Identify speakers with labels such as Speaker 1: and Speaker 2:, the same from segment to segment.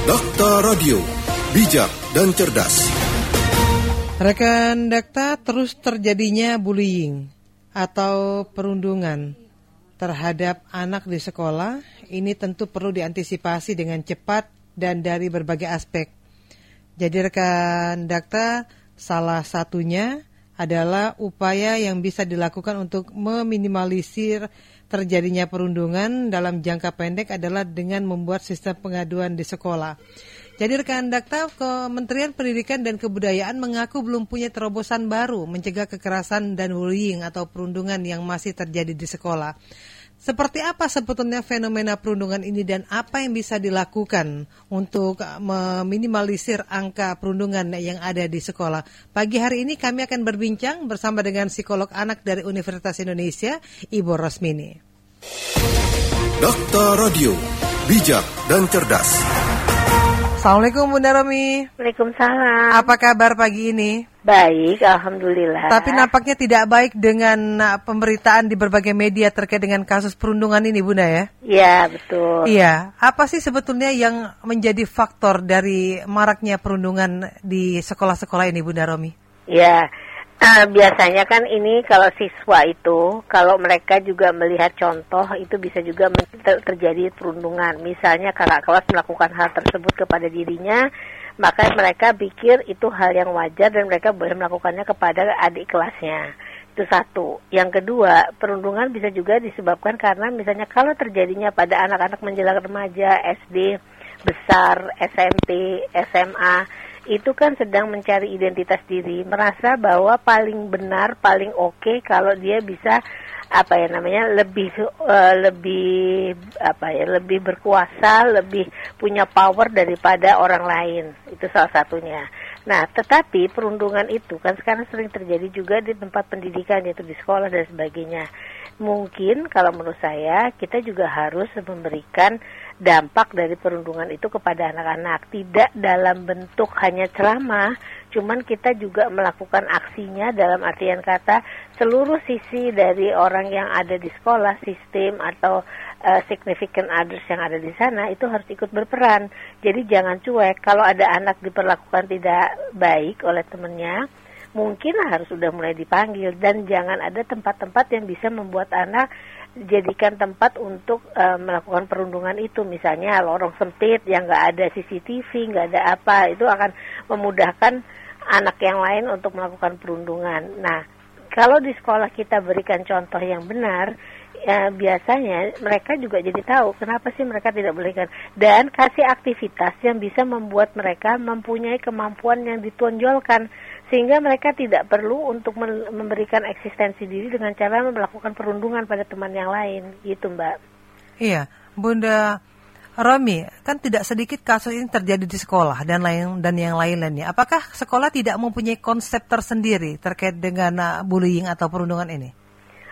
Speaker 1: Dakta Radio, bijak dan cerdas.
Speaker 2: Rekan Dakta terus terjadinya bullying atau perundungan terhadap anak di sekolah ini tentu perlu diantisipasi dengan cepat dan dari berbagai aspek. Jadi rekan Dakta salah satunya adalah upaya yang bisa dilakukan untuk meminimalisir terjadinya perundungan dalam jangka pendek adalah dengan membuat sistem pengaduan di sekolah. Jadi rekan Dakta, Kementerian Pendidikan dan Kebudayaan mengaku belum punya terobosan baru mencegah kekerasan dan bullying atau perundungan yang masih terjadi di sekolah. Seperti apa sebetulnya fenomena perundungan ini dan apa yang bisa dilakukan untuk meminimalisir angka perundungan yang ada di sekolah? Pagi hari ini kami akan berbincang bersama dengan psikolog anak dari Universitas Indonesia, Ibu Rosmini.
Speaker 1: Dokter Radio, bijak dan cerdas.
Speaker 2: Assalamualaikum Bunda Romi.
Speaker 3: Waalaikumsalam.
Speaker 2: Apa kabar pagi ini?
Speaker 3: Baik, alhamdulillah.
Speaker 2: Tapi nampaknya tidak baik dengan uh, pemberitaan di berbagai media terkait dengan kasus perundungan ini, Bunda ya?
Speaker 3: Iya, betul.
Speaker 2: Iya. Apa sih sebetulnya yang menjadi faktor dari maraknya perundungan di sekolah-sekolah ini, Bunda Romi?
Speaker 3: Iya. Uh, biasanya kan ini kalau siswa itu, kalau mereka juga melihat contoh, itu bisa juga ter terjadi perundungan. Misalnya kakak kelas melakukan hal tersebut kepada dirinya, maka mereka pikir itu hal yang wajar dan mereka boleh melakukannya kepada adik kelasnya. Itu satu. Yang kedua, perundungan bisa juga disebabkan karena misalnya kalau terjadinya pada anak-anak menjelang remaja, SD, besar, SMP, SMA, itu kan sedang mencari identitas diri, merasa bahwa paling benar, paling oke okay kalau dia bisa apa ya namanya lebih uh, lebih apa ya lebih berkuasa, lebih punya power daripada orang lain. Itu salah satunya. Nah, tetapi perundungan itu kan sekarang sering terjadi juga di tempat pendidikan yaitu di sekolah dan sebagainya. Mungkin kalau menurut saya kita juga harus memberikan dampak dari perundungan itu kepada anak-anak tidak dalam bentuk hanya ceramah cuman kita juga melakukan aksinya dalam artian kata seluruh sisi dari orang yang ada di sekolah sistem atau uh, significant others yang ada di sana itu harus ikut berperan. Jadi jangan cuek. Kalau ada anak diperlakukan tidak baik oleh temennya mungkin harus sudah mulai dipanggil. Dan jangan ada tempat-tempat yang bisa membuat anak jadikan tempat untuk uh, melakukan perundungan itu. Misalnya lorong sempit yang nggak ada CCTV nggak ada apa itu akan memudahkan anak yang lain untuk melakukan perundungan. Nah kalau di sekolah kita berikan contoh yang benar ya, biasanya mereka juga jadi tahu kenapa sih mereka tidak bolehkan dan kasih aktivitas yang bisa membuat mereka mempunyai kemampuan yang ditonjolkan sehingga mereka tidak perlu untuk memberikan eksistensi diri dengan cara melakukan perundungan pada teman yang lain. Gitu mbak.
Speaker 2: Iya bunda Romi kan tidak sedikit kasus ini terjadi di sekolah dan lain dan yang lain-lainnya. Apakah sekolah tidak mempunyai konsep tersendiri terkait dengan uh, bullying atau perundungan ini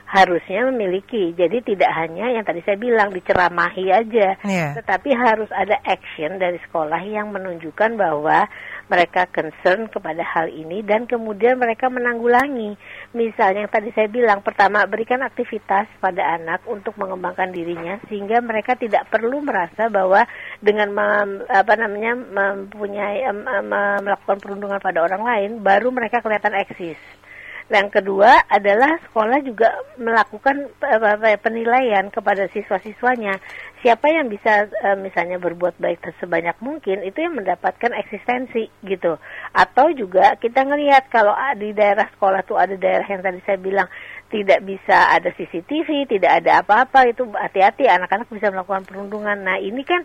Speaker 3: harusnya memiliki. Jadi tidak hanya yang tadi saya bilang diceramahi aja, yeah. tetapi harus ada action dari sekolah yang menunjukkan bahwa mereka concern kepada hal ini dan kemudian mereka menanggulangi. Misalnya yang tadi saya bilang, pertama berikan aktivitas pada anak untuk mengembangkan dirinya sehingga mereka tidak perlu merasa bahwa dengan mem, apa namanya mempunyai um, melakukan perundungan pada orang lain baru mereka kelihatan eksis. Yang kedua adalah sekolah juga melakukan penilaian kepada siswa-siswanya. Siapa yang bisa e, misalnya berbuat baik sebanyak mungkin itu yang mendapatkan eksistensi gitu. Atau juga kita ngelihat kalau di daerah sekolah tuh ada daerah yang tadi saya bilang tidak bisa ada CCTV, tidak ada apa-apa itu hati-hati anak-anak bisa melakukan perundungan. Nah, ini kan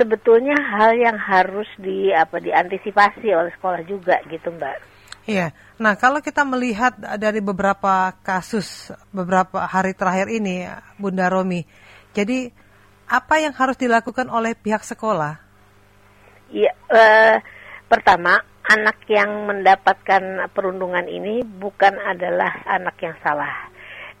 Speaker 3: sebetulnya hal yang harus di apa diantisipasi oleh sekolah juga gitu, Mbak.
Speaker 2: Iya. Nah, kalau kita melihat dari beberapa kasus beberapa hari terakhir ini, Bunda Romi, jadi apa yang harus dilakukan oleh pihak sekolah?
Speaker 3: Iya, eh, pertama anak yang mendapatkan perundungan ini bukan adalah anak yang salah.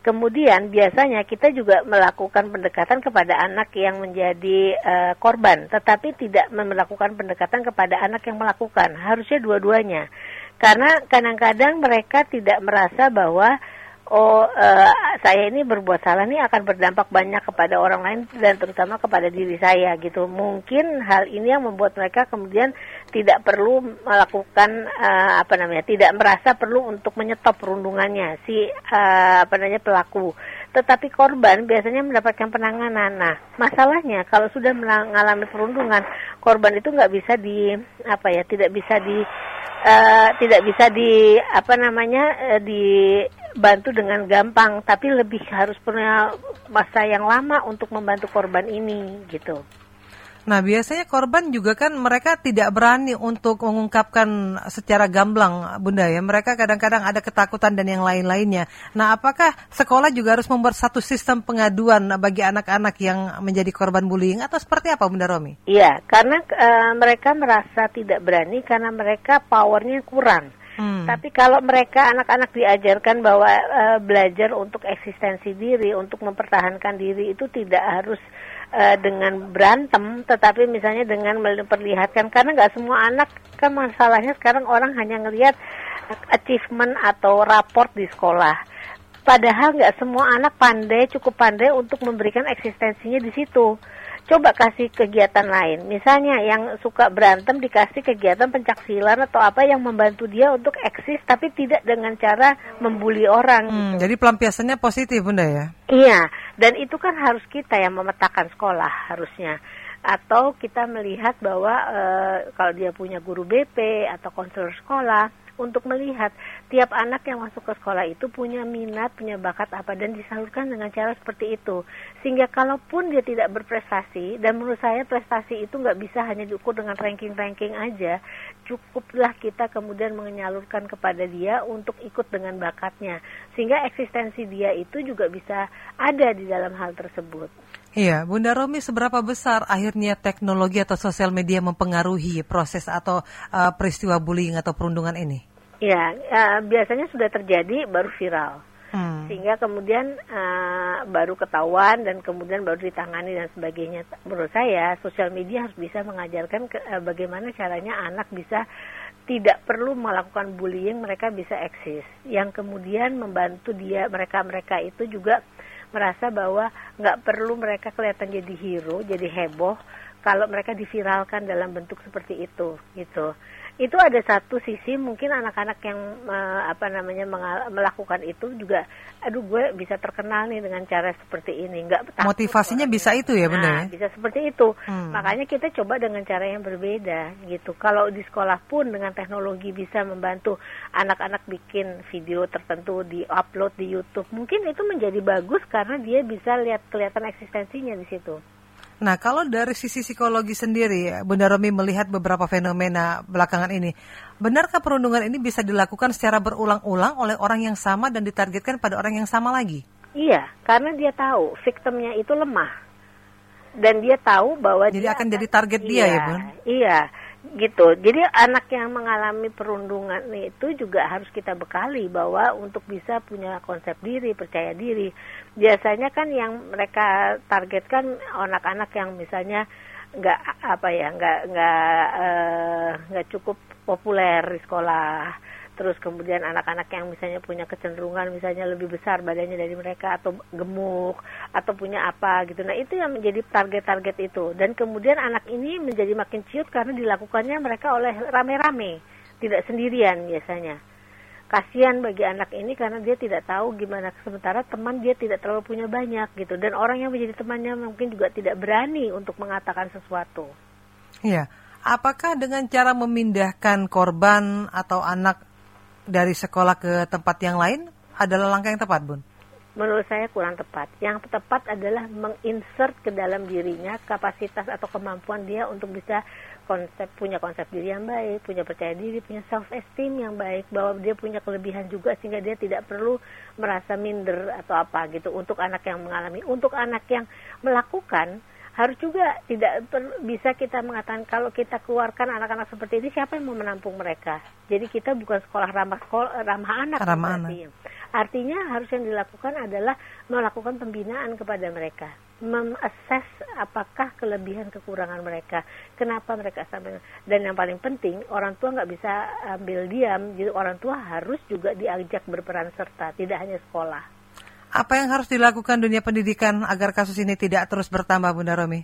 Speaker 3: Kemudian biasanya kita juga melakukan pendekatan kepada anak yang menjadi uh, korban, tetapi tidak melakukan pendekatan kepada anak yang melakukan. Harusnya dua-duanya. Karena kadang-kadang mereka tidak merasa bahwa oh uh, saya ini berbuat salah nih akan berdampak banyak kepada orang lain dan terutama kepada diri saya gitu. Mungkin hal ini yang membuat mereka kemudian tidak perlu melakukan uh, apa namanya, tidak merasa perlu untuk menyetop perundungannya si uh, apa namanya pelaku. Tetapi korban biasanya mendapatkan penanganan. Nah, masalahnya kalau sudah mengalami perundungan, korban itu nggak bisa di apa ya, tidak bisa di uh, tidak bisa di apa namanya uh, dibantu dengan gampang, tapi lebih harus punya masa yang lama untuk membantu korban ini gitu.
Speaker 2: Nah, biasanya korban juga kan mereka tidak berani untuk mengungkapkan secara gamblang, Bunda ya. Mereka kadang-kadang ada ketakutan dan yang lain-lainnya. Nah, apakah sekolah juga harus membuat satu sistem pengaduan bagi anak-anak yang menjadi korban bullying atau seperti apa, Bunda Romi?
Speaker 3: Iya, karena uh, mereka merasa tidak berani karena mereka powernya kurang. Hmm. Tapi kalau mereka anak-anak diajarkan bahwa uh, belajar untuk eksistensi diri, untuk mempertahankan diri itu tidak harus uh, dengan berantem, tetapi misalnya dengan memperlihatkan karena nggak semua anak kan masalahnya sekarang orang hanya ngelihat achievement atau raport di sekolah. Padahal nggak semua anak pandai, cukup pandai untuk memberikan eksistensinya di situ coba kasih kegiatan lain. Misalnya yang suka berantem dikasih kegiatan pencaksilan atau apa yang membantu dia untuk eksis tapi tidak dengan cara membuli orang.
Speaker 2: Hmm, gitu. Jadi pelampiasannya positif Bunda ya?
Speaker 3: Iya, dan itu kan harus kita yang memetakan sekolah harusnya atau kita melihat bahwa e, kalau dia punya guru BP atau konselor sekolah untuk melihat tiap anak yang masuk ke sekolah itu punya minat, punya bakat apa dan disalurkan dengan cara seperti itu. Sehingga kalaupun dia tidak berprestasi dan menurut saya prestasi itu nggak bisa hanya diukur dengan ranking-ranking aja, cukuplah kita kemudian menyalurkan kepada dia untuk ikut dengan bakatnya. Sehingga eksistensi dia itu juga bisa ada di dalam hal tersebut.
Speaker 2: Iya, Bunda Romi, seberapa besar akhirnya teknologi atau sosial media mempengaruhi proses atau uh, peristiwa bullying atau perundungan ini?
Speaker 3: Ya, uh, biasanya sudah terjadi baru viral. Hmm. Sehingga kemudian uh, baru ketahuan dan kemudian baru ditangani dan sebagainya. Menurut saya, sosial media harus bisa mengajarkan ke, uh, bagaimana caranya anak bisa tidak perlu melakukan bullying, mereka bisa eksis. Yang kemudian membantu dia, mereka-mereka itu juga merasa bahwa nggak perlu mereka kelihatan jadi hero, jadi heboh kalau mereka diviralkan dalam bentuk seperti itu, gitu. Itu ada satu sisi mungkin anak-anak yang uh, apa namanya melakukan itu juga aduh gue bisa terkenal nih dengan cara seperti ini. Nggak
Speaker 2: motivasinya bisa itu ya benar
Speaker 3: nah, bisa seperti itu. Hmm. makanya kita coba dengan cara yang berbeda gitu. Kalau di sekolah pun dengan teknologi bisa membantu anak-anak bikin video tertentu di upload di YouTube. Mungkin itu menjadi bagus karena dia bisa lihat kelihatan eksistensinya di situ
Speaker 2: Nah, kalau dari sisi psikologi sendiri, Bunda Romi melihat beberapa fenomena belakangan ini, benarkah perundungan ini bisa dilakukan secara berulang-ulang oleh orang yang sama dan ditargetkan pada orang yang sama lagi?
Speaker 3: Iya, karena dia tahu victimnya itu lemah. Dan dia tahu bahwa
Speaker 2: Jadi dia akan jadi target dia
Speaker 3: iya,
Speaker 2: ya, Bun?
Speaker 3: Iya gitu. Jadi anak yang mengalami perundungan itu juga harus kita bekali bahwa untuk bisa punya konsep diri, percaya diri. Biasanya kan yang mereka targetkan anak-anak yang misalnya nggak apa ya nggak nggak eh, nggak cukup populer di sekolah terus kemudian anak-anak yang misalnya punya kecenderungan misalnya lebih besar badannya dari mereka atau gemuk atau punya apa gitu. Nah itu yang menjadi target-target itu. Dan kemudian anak ini menjadi makin ciut karena dilakukannya mereka oleh rame-rame tidak sendirian biasanya. Kasihan bagi anak ini karena dia tidak tahu gimana sementara teman dia tidak terlalu punya banyak gitu. Dan orang yang menjadi temannya mungkin juga tidak berani untuk mengatakan sesuatu.
Speaker 2: Iya, apakah dengan cara memindahkan korban atau anak dari sekolah ke tempat yang lain adalah langkah yang tepat, Bun?
Speaker 3: Menurut saya kurang tepat. Yang tepat adalah menginsert ke dalam dirinya kapasitas atau kemampuan dia untuk bisa konsep punya konsep diri yang baik, punya percaya diri, punya self esteem yang baik, bahwa dia punya kelebihan juga sehingga dia tidak perlu merasa minder atau apa gitu untuk anak yang mengalami. Untuk anak yang melakukan harus juga tidak bisa kita mengatakan kalau kita keluarkan anak-anak seperti ini siapa yang mau menampung mereka. Jadi kita bukan sekolah ramah sekolah ramah anak.
Speaker 2: Ramah anak.
Speaker 3: Artinya harus yang dilakukan adalah melakukan pembinaan kepada mereka. mengakses apakah kelebihan kekurangan mereka, kenapa mereka sampai dan yang paling penting orang tua nggak bisa ambil diam, jadi orang tua harus juga diajak berperan serta, tidak hanya sekolah.
Speaker 2: Apa yang harus dilakukan dunia pendidikan agar kasus ini tidak terus bertambah, Bunda Romi?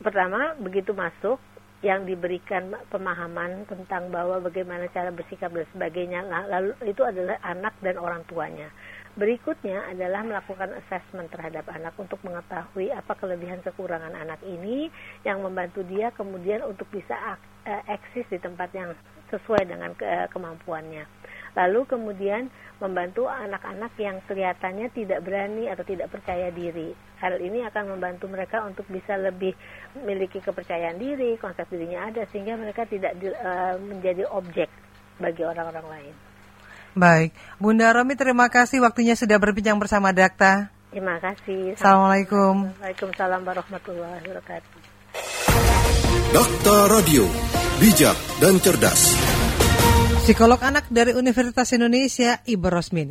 Speaker 3: Pertama, begitu masuk yang diberikan pemahaman tentang bahwa bagaimana cara bersikap dan sebagainya lalu itu adalah anak dan orang tuanya. Berikutnya adalah melakukan assessment terhadap anak untuk mengetahui apa kelebihan kekurangan anak ini yang membantu dia kemudian untuk bisa eh, eksis di tempat yang sesuai dengan kemampuannya. Lalu kemudian membantu anak-anak yang kelihatannya tidak berani atau tidak percaya diri. Hal ini akan membantu mereka untuk bisa lebih memiliki kepercayaan diri, konsep dirinya ada sehingga mereka tidak di, uh, menjadi objek bagi orang-orang lain.
Speaker 2: Baik, Bunda Romi terima kasih waktunya sudah berbincang bersama Dakta.
Speaker 3: Terima kasih.
Speaker 2: Assalamualaikum.
Speaker 3: Waalaikumsalam warahmatullahi wabarakatuh.
Speaker 1: Dakta Radio, bijak dan cerdas.
Speaker 2: Psikolog anak dari Universitas Indonesia, Ibu Rosmini.